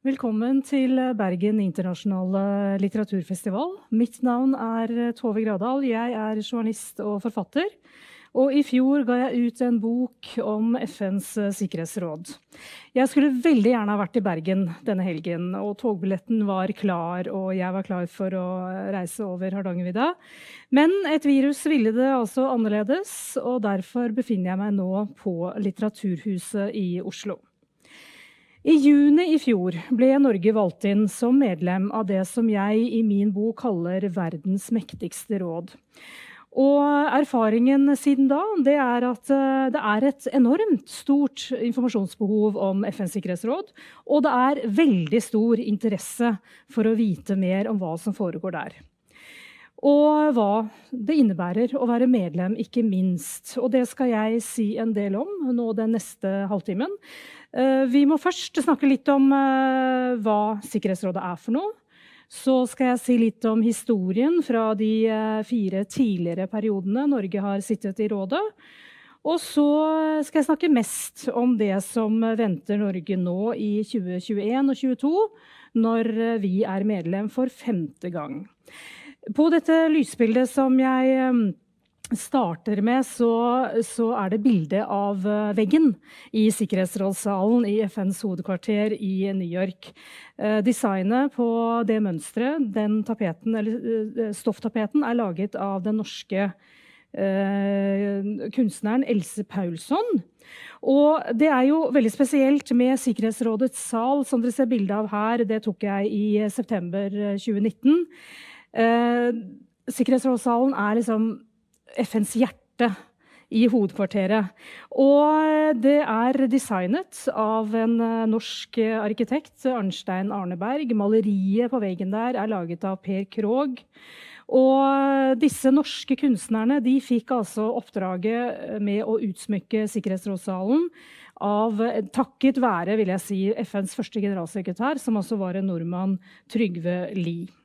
Velkommen til Bergen internasjonale litteraturfestival. Mitt navn er Tove Gradal. Jeg er journalist og forfatter. Og i fjor ga jeg ut en bok om FNs sikkerhetsråd. Jeg skulle veldig gjerne ha vært i Bergen denne helgen, og togbilletten var klar, og jeg var klar for å reise over Hardangervidda. Men et virus ville det altså annerledes, og derfor befinner jeg meg nå på Litteraturhuset i Oslo. I juni i fjor ble Norge valgt inn som medlem av det som jeg i min bok kaller verdens mektigste råd. Og erfaringen siden da det er at eh, det er et enormt stort informasjonsbehov om FNs sikkerhetsråd. Og det er veldig stor interesse for å vite mer om hva som foregår der. Og hva det innebærer å være medlem, ikke minst. Og det skal jeg si en del om nå den neste halvtimen. Eh, vi må først snakke litt om eh, hva Sikkerhetsrådet er for noe. Så skal jeg si litt om historien fra de eh, fire tidligere periodene Norge har sittet i rådet. Og så skal jeg snakke mest om det som venter Norge nå i 2021 og 2022, når vi er medlem for femte gang. På dette lysbildet som jeg starter med, så, så, er det bilde av eh, veggen i Sikkerhetsrådssalen i FNs hovedkvarter i New York. Eh, designet på det mønsteret, den tapeten, eller eh, stofftapeten, er laget av den norske kunstneren Else Paulsson. Og det er jo veldig spesielt med Sikkerhetsrådets sal, som dere ser bilde av her. Det tok jeg i september 2019. Eh, Sikkerhetsrådssalen er liksom FNs hjerte i hovedkvarteret. Og det er designet av en eh, norsk arkitekt, Arnstein Arneberg. Maleriet på veggen der er laget av Per Krogh. Og disse norske kunstnerne de fikk altså oppdraget med å utsmykke Sikkerhetsrådssalen av, takket være vil jeg si, FNs første generalsekretær, som altså var en nordmann, Trygve Lie.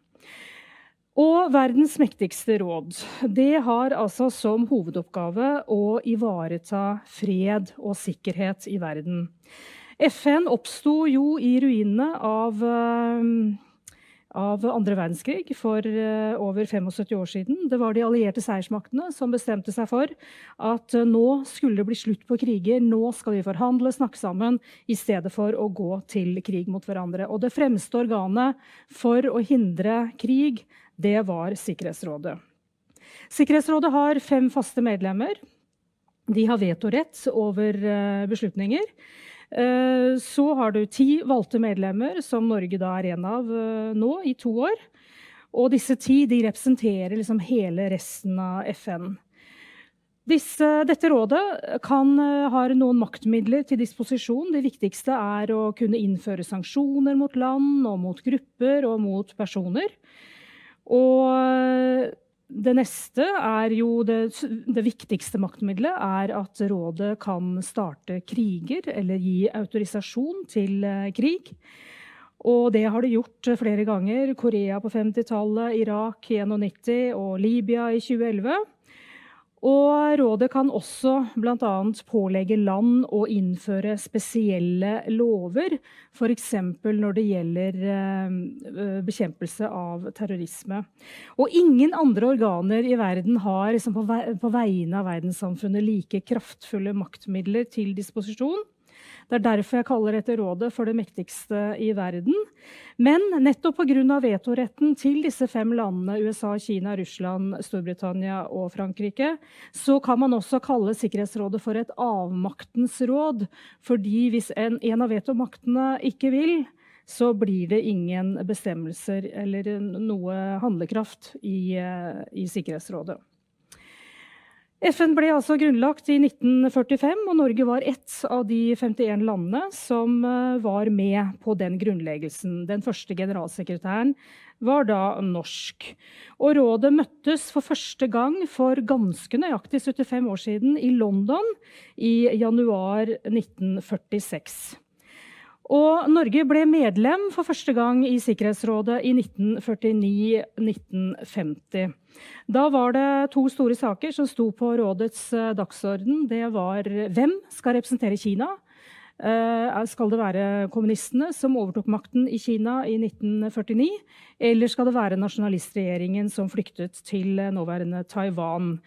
Og verdens mektigste råd det har altså som hovedoppgave å ivareta fred og sikkerhet i verden. FN oppsto jo i ruinene av, eh, av andre verdenskrig for eh, over 75 år siden. Det var de allierte seiersmaktene som bestemte seg for at eh, nå skulle det bli slutt på kriger. Nå skal vi forhandle, snakke sammen, i stedet for å gå til krig mot hverandre. Og det fremste organet for å hindre krig det var Sikkerhetsrådet. Sikkerhetsrådet har fem faste medlemmer. De har vetorett over eh, beslutninger. Eh, så har du ti valgte medlemmer, som Norge da er en av eh, nå i to år. Og disse ti de representerer liksom hele resten av FN. Disse, dette rådet kan, har noen maktmidler til disposisjon. Det viktigste er å kunne innføre sanksjoner mot land og mot grupper og mot personer. Og det neste er jo det, det, viktigste maktmiddelet er at rådet kan starte kriger eller gi autorisasjon til eh, krig. Og det har det gjort flere ganger. Korea på 50-tallet, Irak i 91 og Libya i 2011. Og rådet kan også bl.a. pålegge land å innføre spesielle lover, f.eks. når det gjelder eh, bekjempelse av terrorisme. Og ingen andre organer i verden har liksom på vegne av verdenssamfunnet like kraftfulle maktmidler til disposisjon det er derfor jeg kaller dette rådet for det mektigste i verden. Men nettopp pga. vetoretten til disse fem landene, USA, Kina, Russland, Storbritannia og Frankrike, så kan man også kalle Sikkerhetsrådet for et avmaktens råd. Fordi hvis en, en av vetomaktene ikke vil, så blir det ingen bestemmelser eller noe handlekraft i, eh, i Sikkerhetsrådet. FN ble altså grunnlagt i 1945, og Norge var ett av de 51 landene som eh, var med på den grunnleggelsen. Den første generalsekretæren var da norsk. Og rådet møttes for første gang for ganske nøyaktig 75 år siden i London i januar 1946. Og Norge ble medlem for første gang i Sikkerhetsrådet i 1949-1950. Da var det to store saker som sto på rådets eh, dagsorden. Det var hvem skal representere Kina? Eh, skal det være kommunistene som overtok makten i Kina i 1949? Eller skal det være nasjonalistregjeringen som flyktet til nåværende Taiwan?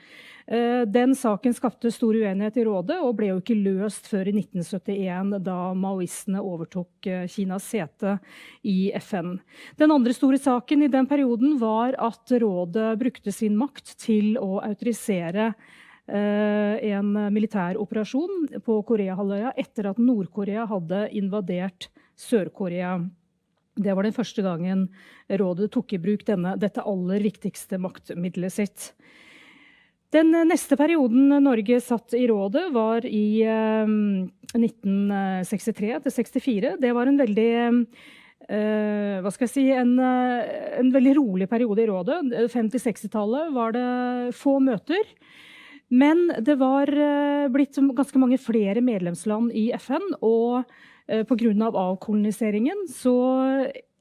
Eh, den saken skapte stor uenighet i rådet og ble jo ikke løst før i 1971, da maoistene overtok eh, Kinas sete i FN. Den andre store saken i den perioden var at rådet brukte sin makt til å autorisere eh, en militær operasjon på Koreahalvøya etter at Nord-Korea hadde invadert Sør-Korea. Det var den første gangen rådet tok i bruk denne, dette aller viktigste maktmiddelet sitt. Den neste perioden Norge satt i rådet, var i 1963 til 64. Det var en veldig Uh, hva skal jeg si, en, uh, en, veldig rolig periode i rådet. 50-60-tallet var det få møter. Men det var uh, blitt ganske mange flere medlemsland i FN. Og pga. Av avkoloniseringen så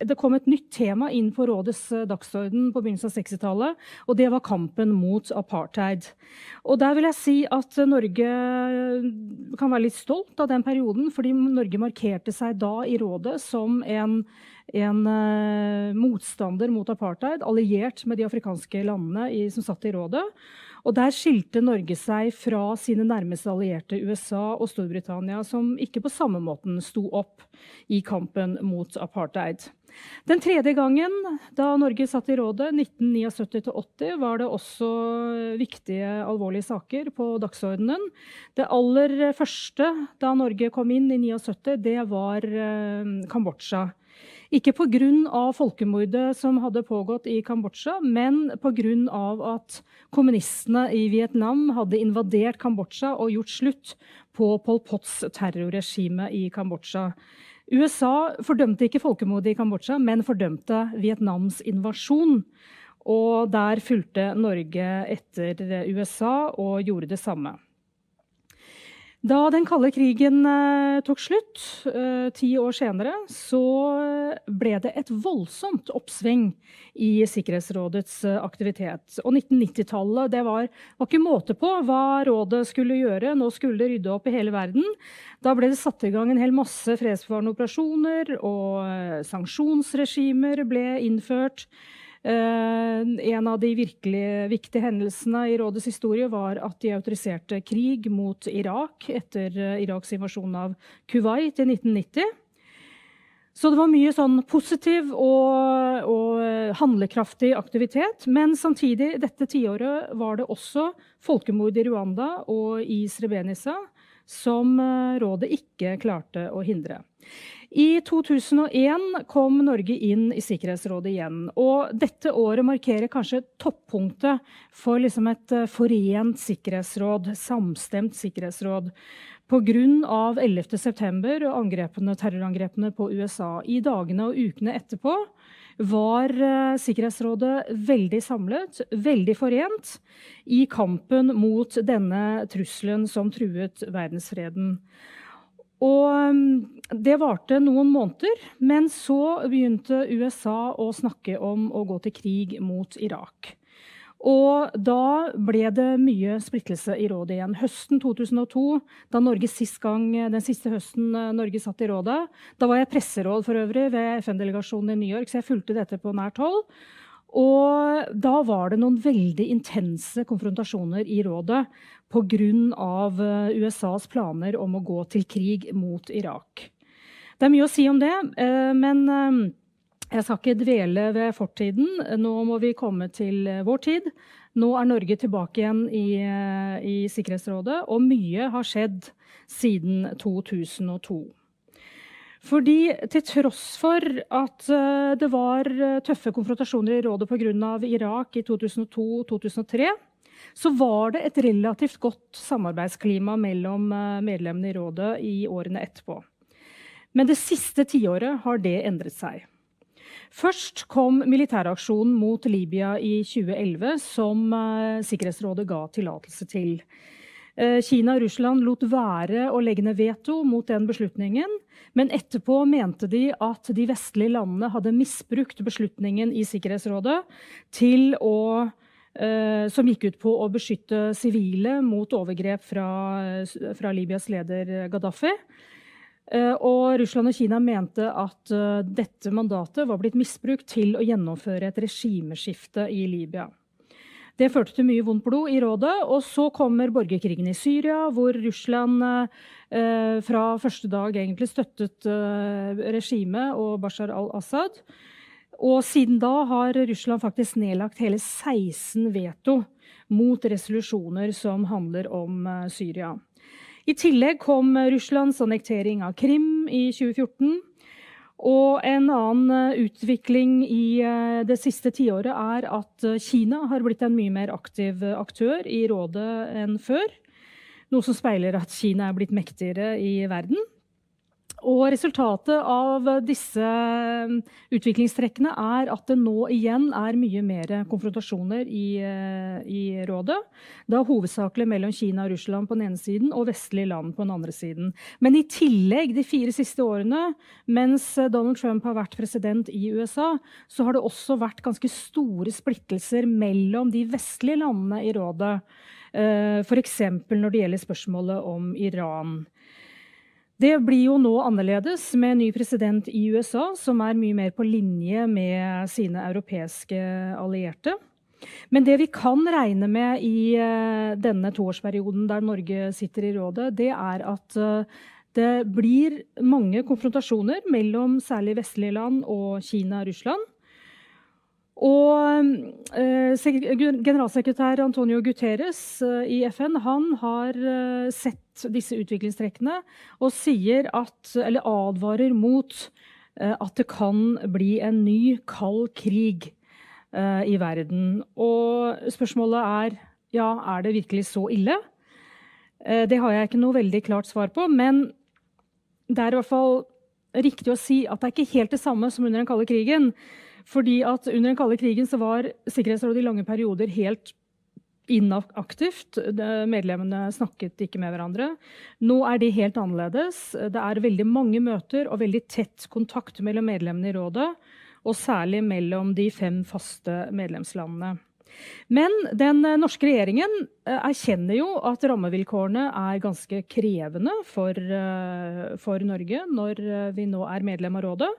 det kom et nytt tema inn på rådets eh, dagsorden på begynnelsen av 60-tallet, og det var kampen mot apartheid. Og der vil jeg si at Norge eh, kan være litt stolt av den perioden, fordi Norge markerte seg da i rådet som en, en motstander mot apartheid, alliert med de afrikanske landene i, som satt i rådet. Og der skilte Norge seg fra sine nærmeste allierte USA og Storbritannia, som ikke på samme måten sto opp i kampen mot apartheid. Den tredje gangen da Norge satt i rådet, 1979-80, var det også viktige, alvorlige saker på dagsordenen. Det aller første da Norge kom inn i 79, det var eh, Kambodsja. Ikke pga. folkemordet som hadde pågått i Kambodsja, men pga. at kommunistene i Vietnam hadde invadert Kambodsja og gjort slutt på Pol Pots terrorregime i Kambodsja. USA fordømte ikke folkemordet i Kambodsja, men fordømte Vietnams invasjon. Og der fulgte Norge etter USA og gjorde det samme. Da den kalde krigen eh, tok slutt, eh, ti år senere, så ble det et voldsomt oppsving i Sikkerhetsrådets eh, aktivitet. Og 1990-tallet det var, var, ikke måte på hva rådet skulle gjøre. Nå skulle det rydde opp i hele verden. Da ble det satt i gang en hel masse fredsbevarende operasjoner, og eh, sanksjonsregimer ble innført. Eh, en av de virkelig viktige hendelsene i rådets historie var at de autoriserte krig mot Irak etter eh, Iraks invasjon av Kuwait i 1990. Så det var mye sånn positiv og, og, eh, handlekraftig aktivitet. Men samtidig, dette tiåret, var det også folkemord i Rwanda og i Srebrenica som rådet ikke klarte å hindre. I 2001 kom Norge inn i Sikkerhetsrådet igjen. Og dette året markerer kanskje toppunktet for liksom et eh, forent sikkerhetsråd, samstemt sikkerhetsråd. Pga. 11.9. og angrepene, terrorangrepene på USA. I dagene og ukene etterpå var uh, Sikkerhetsrådet veldig samlet, veldig forent, i kampen mot denne trusselen som truet verdensfreden. Og um, det varte noen måneder, men så begynte USA å snakke om å gå til krig mot Irak. Og da ble det mye splittelse i rådet igjen. Høsten 2002, da Norge sist gang, den siste høsten eh, Norge satt i rådet, da var jeg presseråd for øvrig ved FN-delegasjonen i New York, så jeg fulgte dette på nært hold. Og da var det noen veldig intense konfrontasjoner i rådet pga. Eh, USAs planer om å gå til krig mot Irak. Det er mye å si om det, eh, men eh, jeg skal ikke dvele ved fortiden. Nå må vi komme til vår tid. Nå er Norge tilbake igjen i, i Sikkerhetsrådet, og mye har skjedd siden 2002. Fordi til tross for at det var tøffe konfrontasjoner i rådet pga. Irak i 2002-2003, så var det et relativt godt samarbeidsklima mellom eh, medlemmene i rådet i årene etterpå. Men det siste tiåret har det endret seg. Først kom militæraksjonen mot Libya i 2011, som uh, Sikkerhetsrådet ga tillatelse til. Uh, Kina og Russland lot være å legge ned veto mot den beslutningen, men etterpå mente de at de vestlige landene hadde misbrukt beslutningen i Sikkerhetsrådet til å Eh, som gikk ut på å beskytte sivile mot overgrep fra, fra Libyas leder Gaddafi. Eh, og Russland og Kina mente at eh, dette mandatet var blitt misbrukt til å gjennomføre et regimeskifte i Libya. Det førte til mye vondt blod i rådet. Og så kommer borgerkrigen i Syria, hvor Russland eh, fra første dag egentlig støttet eh, regimet og Bashar al-Assad. Og siden da har Russland faktisk nedlagt hele 16 veto mot resolusjoner som handler om eh, Syria. I tillegg kom Russlands annektering av Krim i 2014. Og en annen eh, utvikling i eh, det siste tiåret er at Kina har blitt en mye mer aktiv aktør i rådet enn før. Noe som speiler at Kina er blitt mektigere i verden. Og resultatet av disse um, utviklingstrekkene er at det nå igjen er mye mer konfrontasjoner i, uh, i rådet. Da hovedsakelig mellom Kina og Russland på den ene siden og vestlige land på den andre siden. Men i tillegg, de fire siste årene, mens Donald Trump har vært president i USA, så har det også vært ganske store splittelser mellom de vestlige landene i rådet. Uh, F.eks. når det gjelder spørsmålet om Iran. Det blir jo nå annerledes med ny president i USA, som er mye mer på linje med sine europeiske allierte. Men det vi kan regne med i uh, denne toårsperioden der Norge sitter i rådet, det er at uh, det blir mange konfrontasjoner mellom særlig vestlige land og Kina og Russland. Og eh, generalsekretær Antonio Guterres eh, i FN han har eh, disse utviklingstrekkene og sier at, eller advarer mot eh, at det kan bli en ny kald krig eh, i verden. Og spørsmålet er ja, er det virkelig så ille? Eh, det har jeg ikke noe veldig klart svar på. Men det er i hvert fall riktig å si at det er ikke helt det samme som under den kalde krigen. Fordi at Under den kalde krigen så var Sikkerhetsrådet i lange perioder helt inaktivt. Medlemmene snakket ikke med hverandre. Nå er det helt annerledes. Det er veldig mange møter og veldig tett kontakt mellom medlemmene i rådet. Og særlig mellom de fem faste medlemslandene. Men den norske regjeringen eh, erkjenner jo at rammevilkårene er ganske krevende for, eh, for Norge når eh, vi nå er medlem av rådet.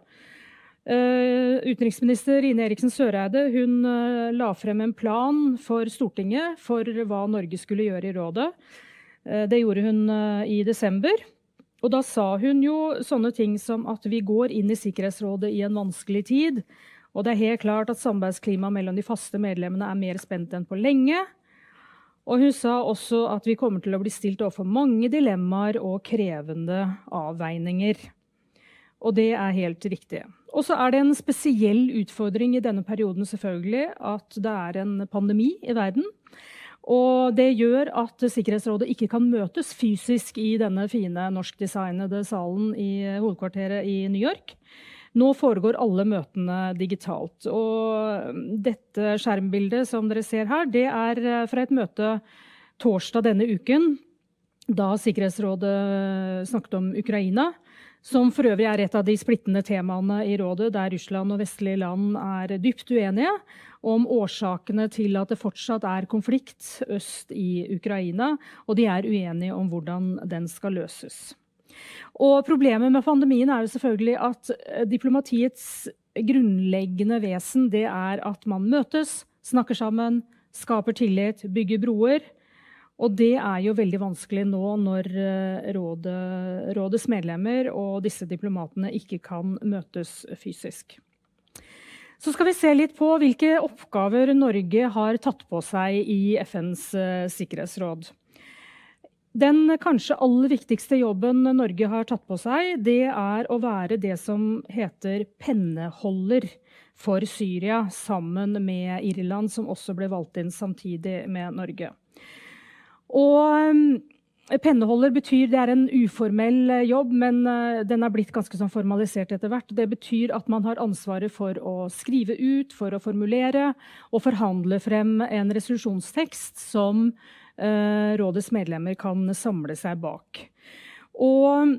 Uh, utenriksminister Ine Eriksen Søreide hun, uh, la frem en plan for Stortinget for hva Norge skulle gjøre i rådet. Uh, det gjorde hun i desember. Og da sa hun jo sånne ting som at vi går inn i Sikkerhetsrådet i en vanskelig tid. Og det er helt klart at samarbeidsklimaet mellom de faste medlemmene er mer spent enn på lenge. Og hun sa også at vi kommer til å bli stilt overfor mange dilemmaer og krevende avveininger. Og det er helt riktig. Og så er det en spesiell utfordring i denne perioden selvfølgelig at det er en pandemi i verden. Og det gjør at Sikkerhetsrådet ikke kan møtes fysisk i denne fine norskdesignede salen i hovedkvarteret i New York. Nå foregår alle møtene digitalt. Og dette skjermbildet som dere ser her, det er fra et møte torsdag denne uken, da Sikkerhetsrådet snakket om Ukraina. Som for øvrig er et av de splittende temaene i rådet, der Russland og vestlige land er dypt uenige om årsakene til at det fortsatt er konflikt øst i Ukraina. Og de er uenige om hvordan den skal løses. Og Problemet med pandemien er jo selvfølgelig at eh, diplomatiets grunnleggende vesen det er at man møtes, snakker sammen, skaper tillit, bygger broer. Og det er jo veldig vanskelig nå når eh, rådet, rådets medlemmer og disse diplomatene ikke kan møtes fysisk. Så skal vi se litt på hvilke oppgaver Norge har tatt på seg i FNs uh, sikkerhetsråd. Den kanskje aller viktigste jobben Norge har tatt på seg, det er å være det som heter penneholder for Syria, sammen med Irland, som også ble valgt inn samtidig med Norge. Og um, Penneholder betyr det er en uformell eh, jobb, men uh, den er blitt ganske sånn formalisert etter hvert. Det betyr at man har ansvaret for å skrive ut, for å formulere og forhandle frem en resolusjonstekst som rådets medlemmer kan samle seg bak. Og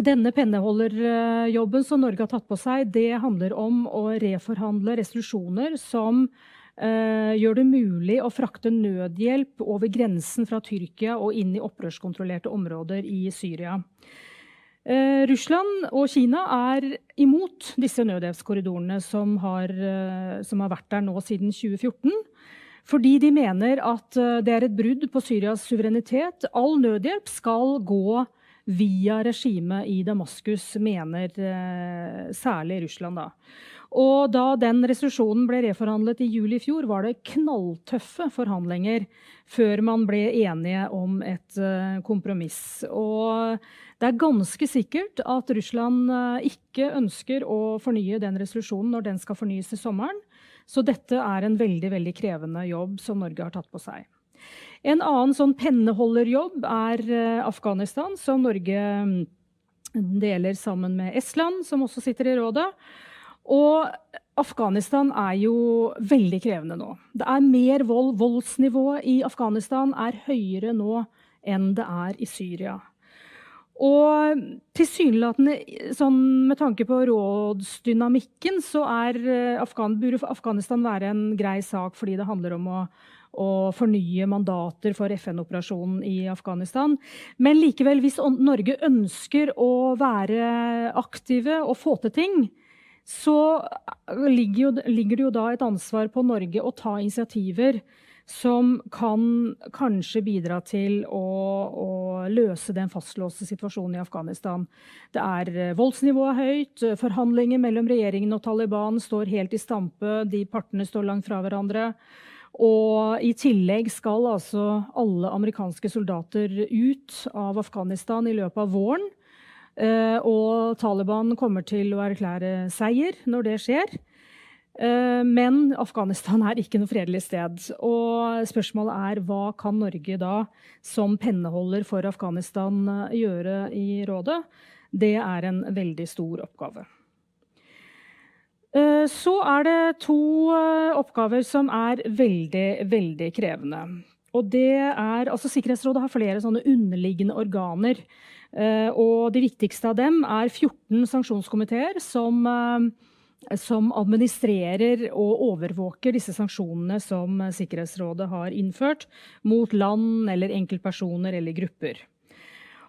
denne penneholderjobben som Norge har tatt på seg, det handler om å reforhandle resolusjoner som Eh, gjør det mulig å frakte nødhjelp over grensen fra Tyrkia og inn i opprørskontrollerte områder i Syria. Eh, Russland og Kina er imot disse nødhjelpskorridorene som har, eh, som har, vært der nå siden 2014. Fordi de mener at eh, det er et brudd på Syrias suverenitet. All nødhjelp skal gå via regimet i Damaskus, mener eh, særlig Russland. da. Og da den resolusjonen ble reforhandlet i juli i fjor, var det knalltøffe forhandlinger før man ble enige om et uh, kompromiss. Og det er ganske sikkert at Russland uh, ikke ønsker å fornye den resolusjonen når den skal fornyes til sommeren. Så dette er en veldig, veldig krevende jobb som Norge har tatt på seg. En annen sånn penneholderjobb er uh, Afghanistan, som Norge mm, deler sammen med Estland, som også sitter i rådet. Og Afghanistan er jo veldig krevende nå. Det er mer vold. Voldsnivået i Afghanistan er høyere nå enn det er i Syria. Og tilsynelatende, sånn med tanke på rådsdynamikken, så er eh, Afghan, burde Afghanistan være en grei sak fordi det handler om å, å fornye mandater for FN-operasjonen i Afghanistan. Men likevel, hvis Norge ønsker å være aktive og få til ting, så ligger, jo, ligger, det jo da et ansvar på Norge å ta initiativer som kan kanskje bidra til å, å løse den fastlåste situasjonen i Afghanistan. Det er eh, Voldsnivået høyt, forhandlinger mellom regjeringen og Taliban står helt i stampe, de partene står langt fra hverandre. Og i tillegg skal altså alle amerikanske soldater ut av Afghanistan i løpet av våren. Eh, og Taliban kommer til å erklære seier når det skjer. Eh, men Afghanistan er ikke noe fredelig sted. Og spørsmålet er hva kan Norge da, som penneholder for Afghanistan, eh, gjøre i rådet? Det er en veldig stor oppgave. Så er det to oppgaver som er veldig, veldig krevende. Og det er, altså Sikkerhetsrådet har flere sånne underliggende organer og de viktigste av dem er 14 sanksjonskomiteer som, eh, som administrerer og overvåker disse sanksjonene som Sikkerhetsrådet har innført mot land eller enkeltpersoner eller grupper.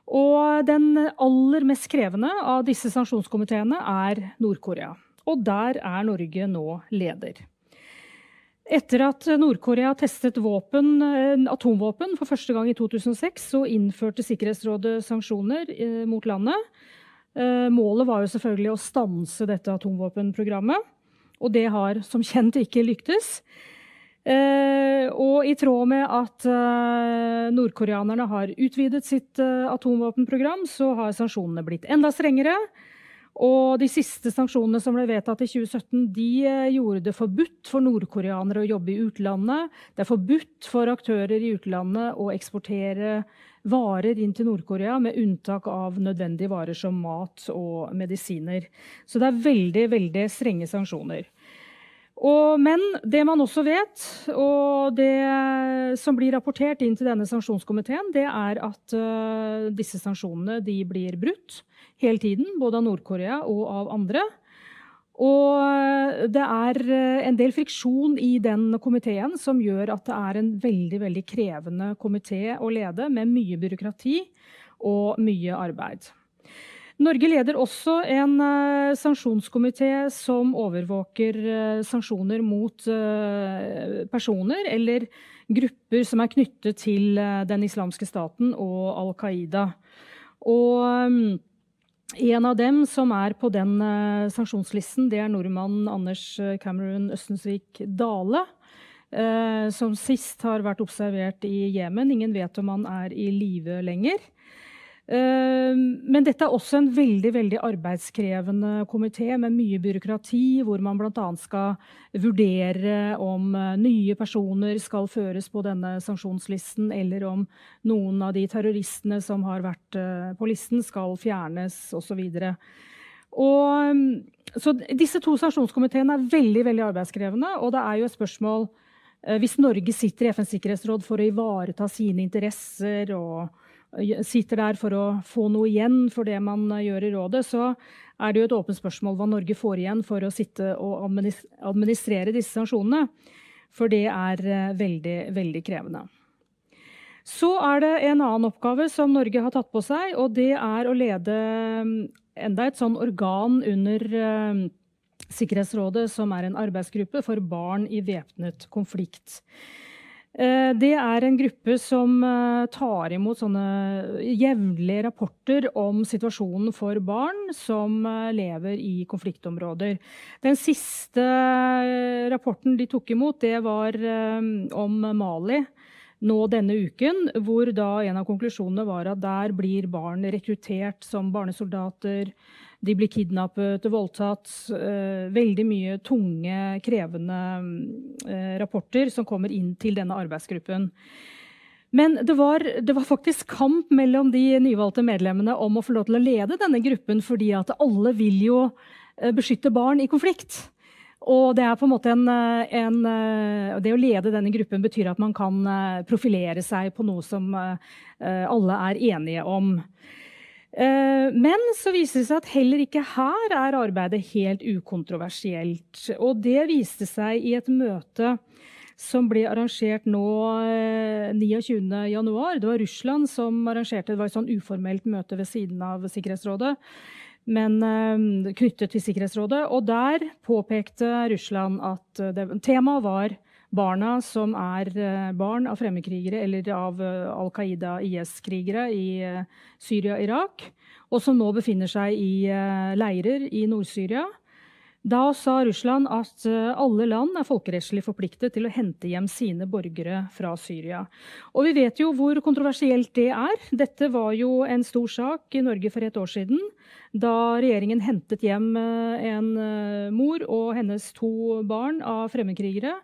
Og den aller mest krevende av disse sanksjonskomiteene er Nord-Korea. Og der er Norge nå leder. Etter at Nord-Korea testet våpen, eh, atomvåpen for første gang i 2006, så innførte Sikkerhetsrådet sanksjoner eh, mot landet. Eh, målet var jo selvfølgelig å stanse dette atomvåpenprogrammet. Og det har som kjent ikke lyktes. Og i tråd med at nordkoreanerne har utvidet sitt atomvåpenprogram, så har sanksjonene blitt enda strengere. Og de siste sanksjonene som ble vedtatt i 2017, de eh, gjorde det forbudt for nordkoreanere å jobbe i utlandet. Det er forbudt for aktører i utlandet å eksportere varer inn til Nord-Korea, med unntak av nødvendige varer som mat og medisiner. Så det er veldig, veldig strenge sanksjoner. Og, men det man også vet, og det som blir rapportert inn til denne sanksjonskomiteen, det er at uh, disse sanksjonene blir brutt hele tiden, både av Nord-Korea og av andre. Og uh, det er uh, en del friksjon i den komiteen som gjør at det er en veldig, veldig krevende komité å lede, med mye byråkrati og mye arbeid. Norge leder også en uh, sanksjonskomité som overvåker uh, sanksjoner mot uh, personer eller grupper som er knyttet til den islamske staten og Al Qaida. Og um, en av dem som er på den sanksjonslisten, det er nordmannen Anders Cameron Østensvik Dale. som sist har vært observert i Jemen. Ingen vet om han er i live lenger. Ehm, men dette er også en veldig veldig arbeidskrevende komité med mye byråkrati, hvor man bl.a. skal vurdere om eh, nye personer skal føres på denne sanksjonslisten, eller om noen av de terroristene som har vært eh, på listen, skal fjernes osv. Ehm, så disse to sanksjonskomiteene er veldig, veldig arbeidskrevende, og det er jo et spørsmål eh, Hvis Norge sitter i FNs sikkerhetsråd for å ivareta sine interesser og sitter der for å få noe igjen for det man gjør i rådet, så er det jo et åpent spørsmål hva Norge får igjen for å sitte og administrere disse sanksjonene. For det er eh, veldig, veldig krevende. Så er det en annen oppgave som Norge har tatt på seg, og det er å lede enda et sånn organ under Sikkerhetsrådet, som er en arbeidsgruppe for barn i væpnet konflikt. Uh, det er en gruppe som uh, tar imot sånne jevnlige rapporter om situasjonen for barn som lever i konfliktområder. Den siste rapporten de tok imot, det var om Mali nå denne uken, hvor da en av konklusjonene var at der blir barn rekruttert som barnesoldater. De blir kidnappet voldtatt. Eh, veldig mye tunge, krevende eh, rapporter som kommer inn til denne arbeidsgruppen. Men det var, det var, faktisk kamp mellom de nyvalgte medlemmene om å få lov til å lede denne gruppen, fordi at alle vil jo eh, beskytte barn i konflikt. Og det er på en måte en, en, Det å lede denne gruppen betyr at man kan profilere seg på noe som alle er enige om. Men så viser det seg at heller ikke her er arbeidet helt ukontroversielt. Og det viste seg i et møte som ble arrangert nå 29.1. Det var Russland som arrangerte det var et sånn uformelt møte ved siden av Sikkerhetsrådet men uh, knyttet til Sikkerhetsrådet. Og der påpekte Russland at det, temaet var barna som er uh, barn av fremmedkrigere eller av Al Qaida-IS-krigere i Syria og Irak, og som nå befinner seg i leirer i Nord-Syria. Da sa Russland at eh, alle land er folkerettslig forpliktet til å hente hjem sine borgere fra Syria. Og vi vet jo hvor kontroversielt det er. Dette var jo en stor sak i Norge for et år siden. Da regjeringen hentet hjem eh, en eh, mor og hennes to barn av fremmedkrigere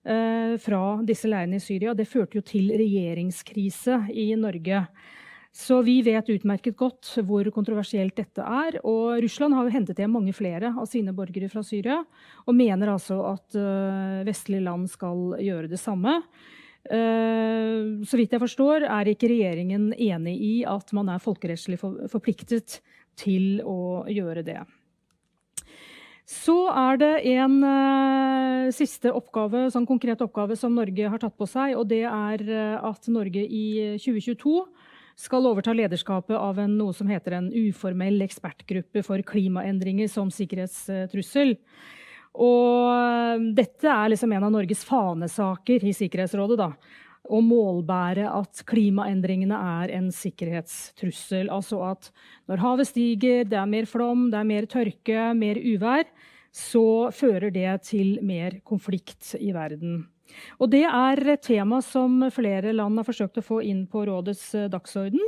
fra disse leirene i Syria. Det førte jo til regjeringskrise i Norge. Så vi vet utmerket godt hvor kontroversielt dette er. Og Russland har jo hentet hjem mange flere av sine borgere fra Syria. Og mener altså at uh, vestlige land skal gjøre det samme. Uh, så vidt jeg forstår, er ikke regjeringen enig i at man er folkerettslig forpliktet til å gjøre det. Så er det en uh, siste oppgave, sånn konkret oppgave som Norge har tatt på seg. Og det er at Norge i 2022 skal overta lederskapet av en, noe som heter en uformell ekspertgruppe for klimaendringer som sikkerhetstrussel. Og eh, dette er liksom en av Norges fanesaker i Sikkerhetsrådet. da, Å målbære at klimaendringene er en sikkerhetstrussel. Altså at når havet stiger, det er mer flom, det er mer tørke, mer uvær, så fører det til mer konflikt i verden. Og det er et tema som flere land har forsøkt å få inn på rådets dagsorden.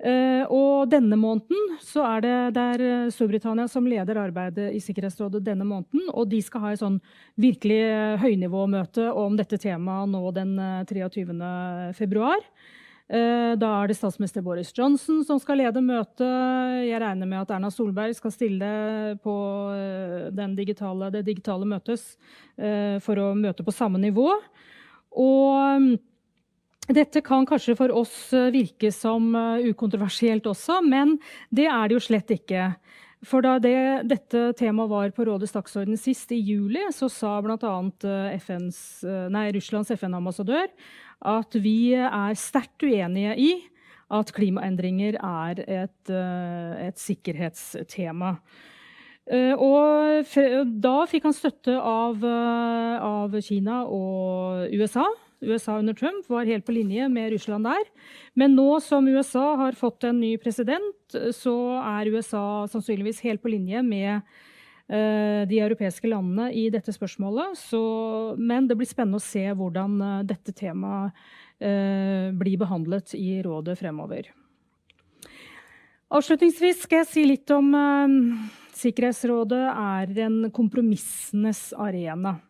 Uh, og denne måneden så er det, det eh, Storbritannia som leder arbeidet i Sikkerhetsrådet denne måneden. Og de skal ha et sånn virkelig høynivåmøte om dette temaet nå den 23. februar. Eh, da er det statsminister Boris Johnson som skal lede møtet. Jeg regner med at Erna Solberg skal stille på eh, digitale, det digitale møtes eh, for å møte på samme nivå. Og mm, dette kan kanskje for oss virke som ukontroversielt også, men det er det jo slett ikke. For da det, dette temaet var på rådets dagsorden sist, i juli, så sa bl.a. Russlands FN-ambassadør at vi er sterkt uenige i at klimaendringer er et, eh, et sikkerhetstema. Eh, og da fikk han støtte av, eh, av, Kina og USA. USA under Trump var helt på linje med Russland der. Men nå som USA har fått en ny president, så er USA sannsynligvis helt på linje med Eh, de europeiske landene i dette spørsmålet. Så, men det blir spennende å se hvordan eh, dette temaet eh, blir behandlet i rådet fremover. Avslutningsvis skal jeg si litt om Sikkerhetsrådet er en kompromissenes arena.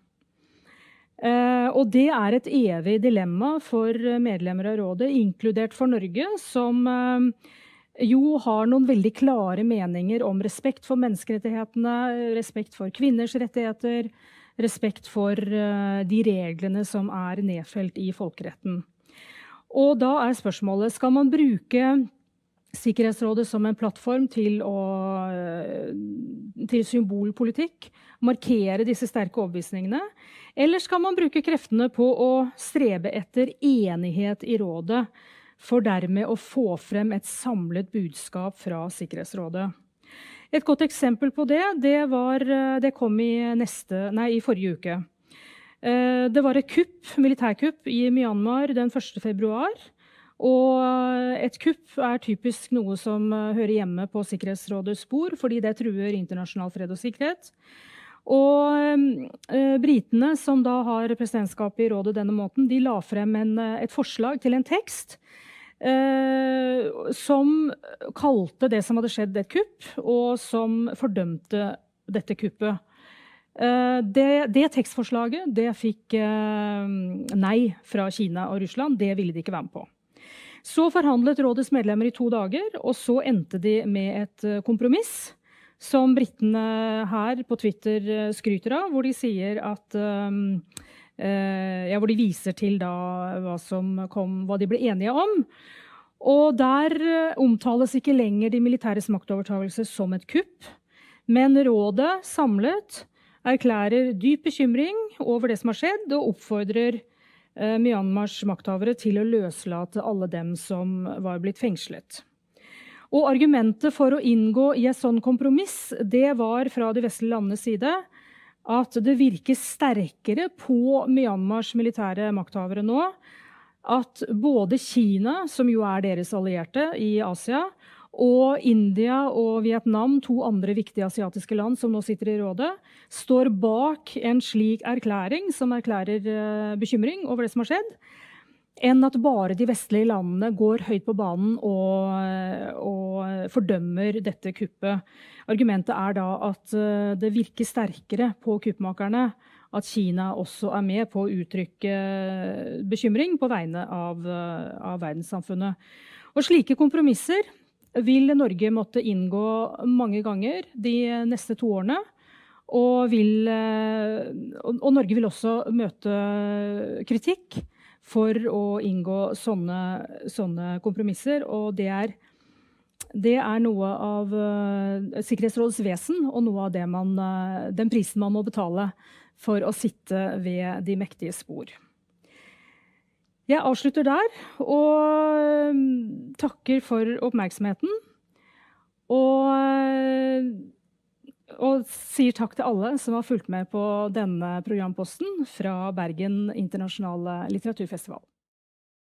Og det er et evig dilemma for medlemmer av rådet, inkludert for Norge, som jo har noen veldig klare meninger om respekt for menneskerettighetene, respekt for kvinners rettigheter, respekt for uh, de reglene som er nedfelt i folkeretten. Og da er spørsmålet skal man bruke Sikkerhetsrådet som en plattform til å, til symbolpolitikk, markere disse sterke overbevisningene? Eller skal man bruke kreftene på å strebe etter enighet i rådet, for dermed å få frem et samlet budskap fra Sikkerhetsrådet? Et godt eksempel på det, det, var, det kom i, neste, nei, i forrige uke. Eh, det var et kupp, militærkupp i Myanmar den 1. februar. Og et kupp er typisk noe som eh, hører hjemme på Sikkerhetsrådets bord, fordi det truer internasjonal fred og sikkerhet. Og eh, Britene, som da har presidentskapet i rådet denne måten, de la frem en, et forslag til en tekst eh, som kalte det som hadde skjedd, et kupp, og som fordømte dette kuppet. Eh, det, det, tekstforslaget det fikk eh, nei fra Kina og Russland. Det ville de ikke være med på. Så forhandlet rådets medlemmer i to dager, og så endte de med et eh, kompromiss. Som britene her på Twitter eh, skryter av, hvor de sier at um, ja, Hvor de viser til da hva, kom, hva de ble enige om. Og der omtales ikke lenger de militæres maktovertagelse som et kupp, men rådet samlet erklærer dyp bekymring over det som har skjedd, og oppfordrer Eh, Myanmars makthavere til å løslate alle dem som var blitt fengslet. Og Argumentet for å inngå i et sånn kompromiss det var fra de vestlige landenes side at det virker sterkere på Myanmars militære makthavere nå at både Kina, som jo er deres allierte i Asia, og India og Vietnam, to andre viktige asiatiske land som nå sitter i rådet, står bak en slik erklæring som erklærer uh, bekymring over det som har skjedd, enn at bare de vestlige landene går høyt på banen og, og fordømmer dette kuppet. Argumentet er da at uh, det virker sterkere på kuppmakerne at Kina også er med på å uttrykke bekymring på vegne av, av verdenssamfunnet. Og slike kompromisser vil Norge måtte inngå mange ganger de neste to årene. Og, vil, eh, og Norge vil også møte kritikk for å inngå sånne, sånne kompromisser. Og det er, det er, noe av uh, Sikkerhetsrådets vesen og noe av man, uh, den prisen man må betale for å sitte ved de mektige spor. Jeg avslutter der og um, takker for oppmerksomheten. Og, og, sier takk til alle som har fulgt med på denne programposten fra Bergen internasjonale litteraturfestival.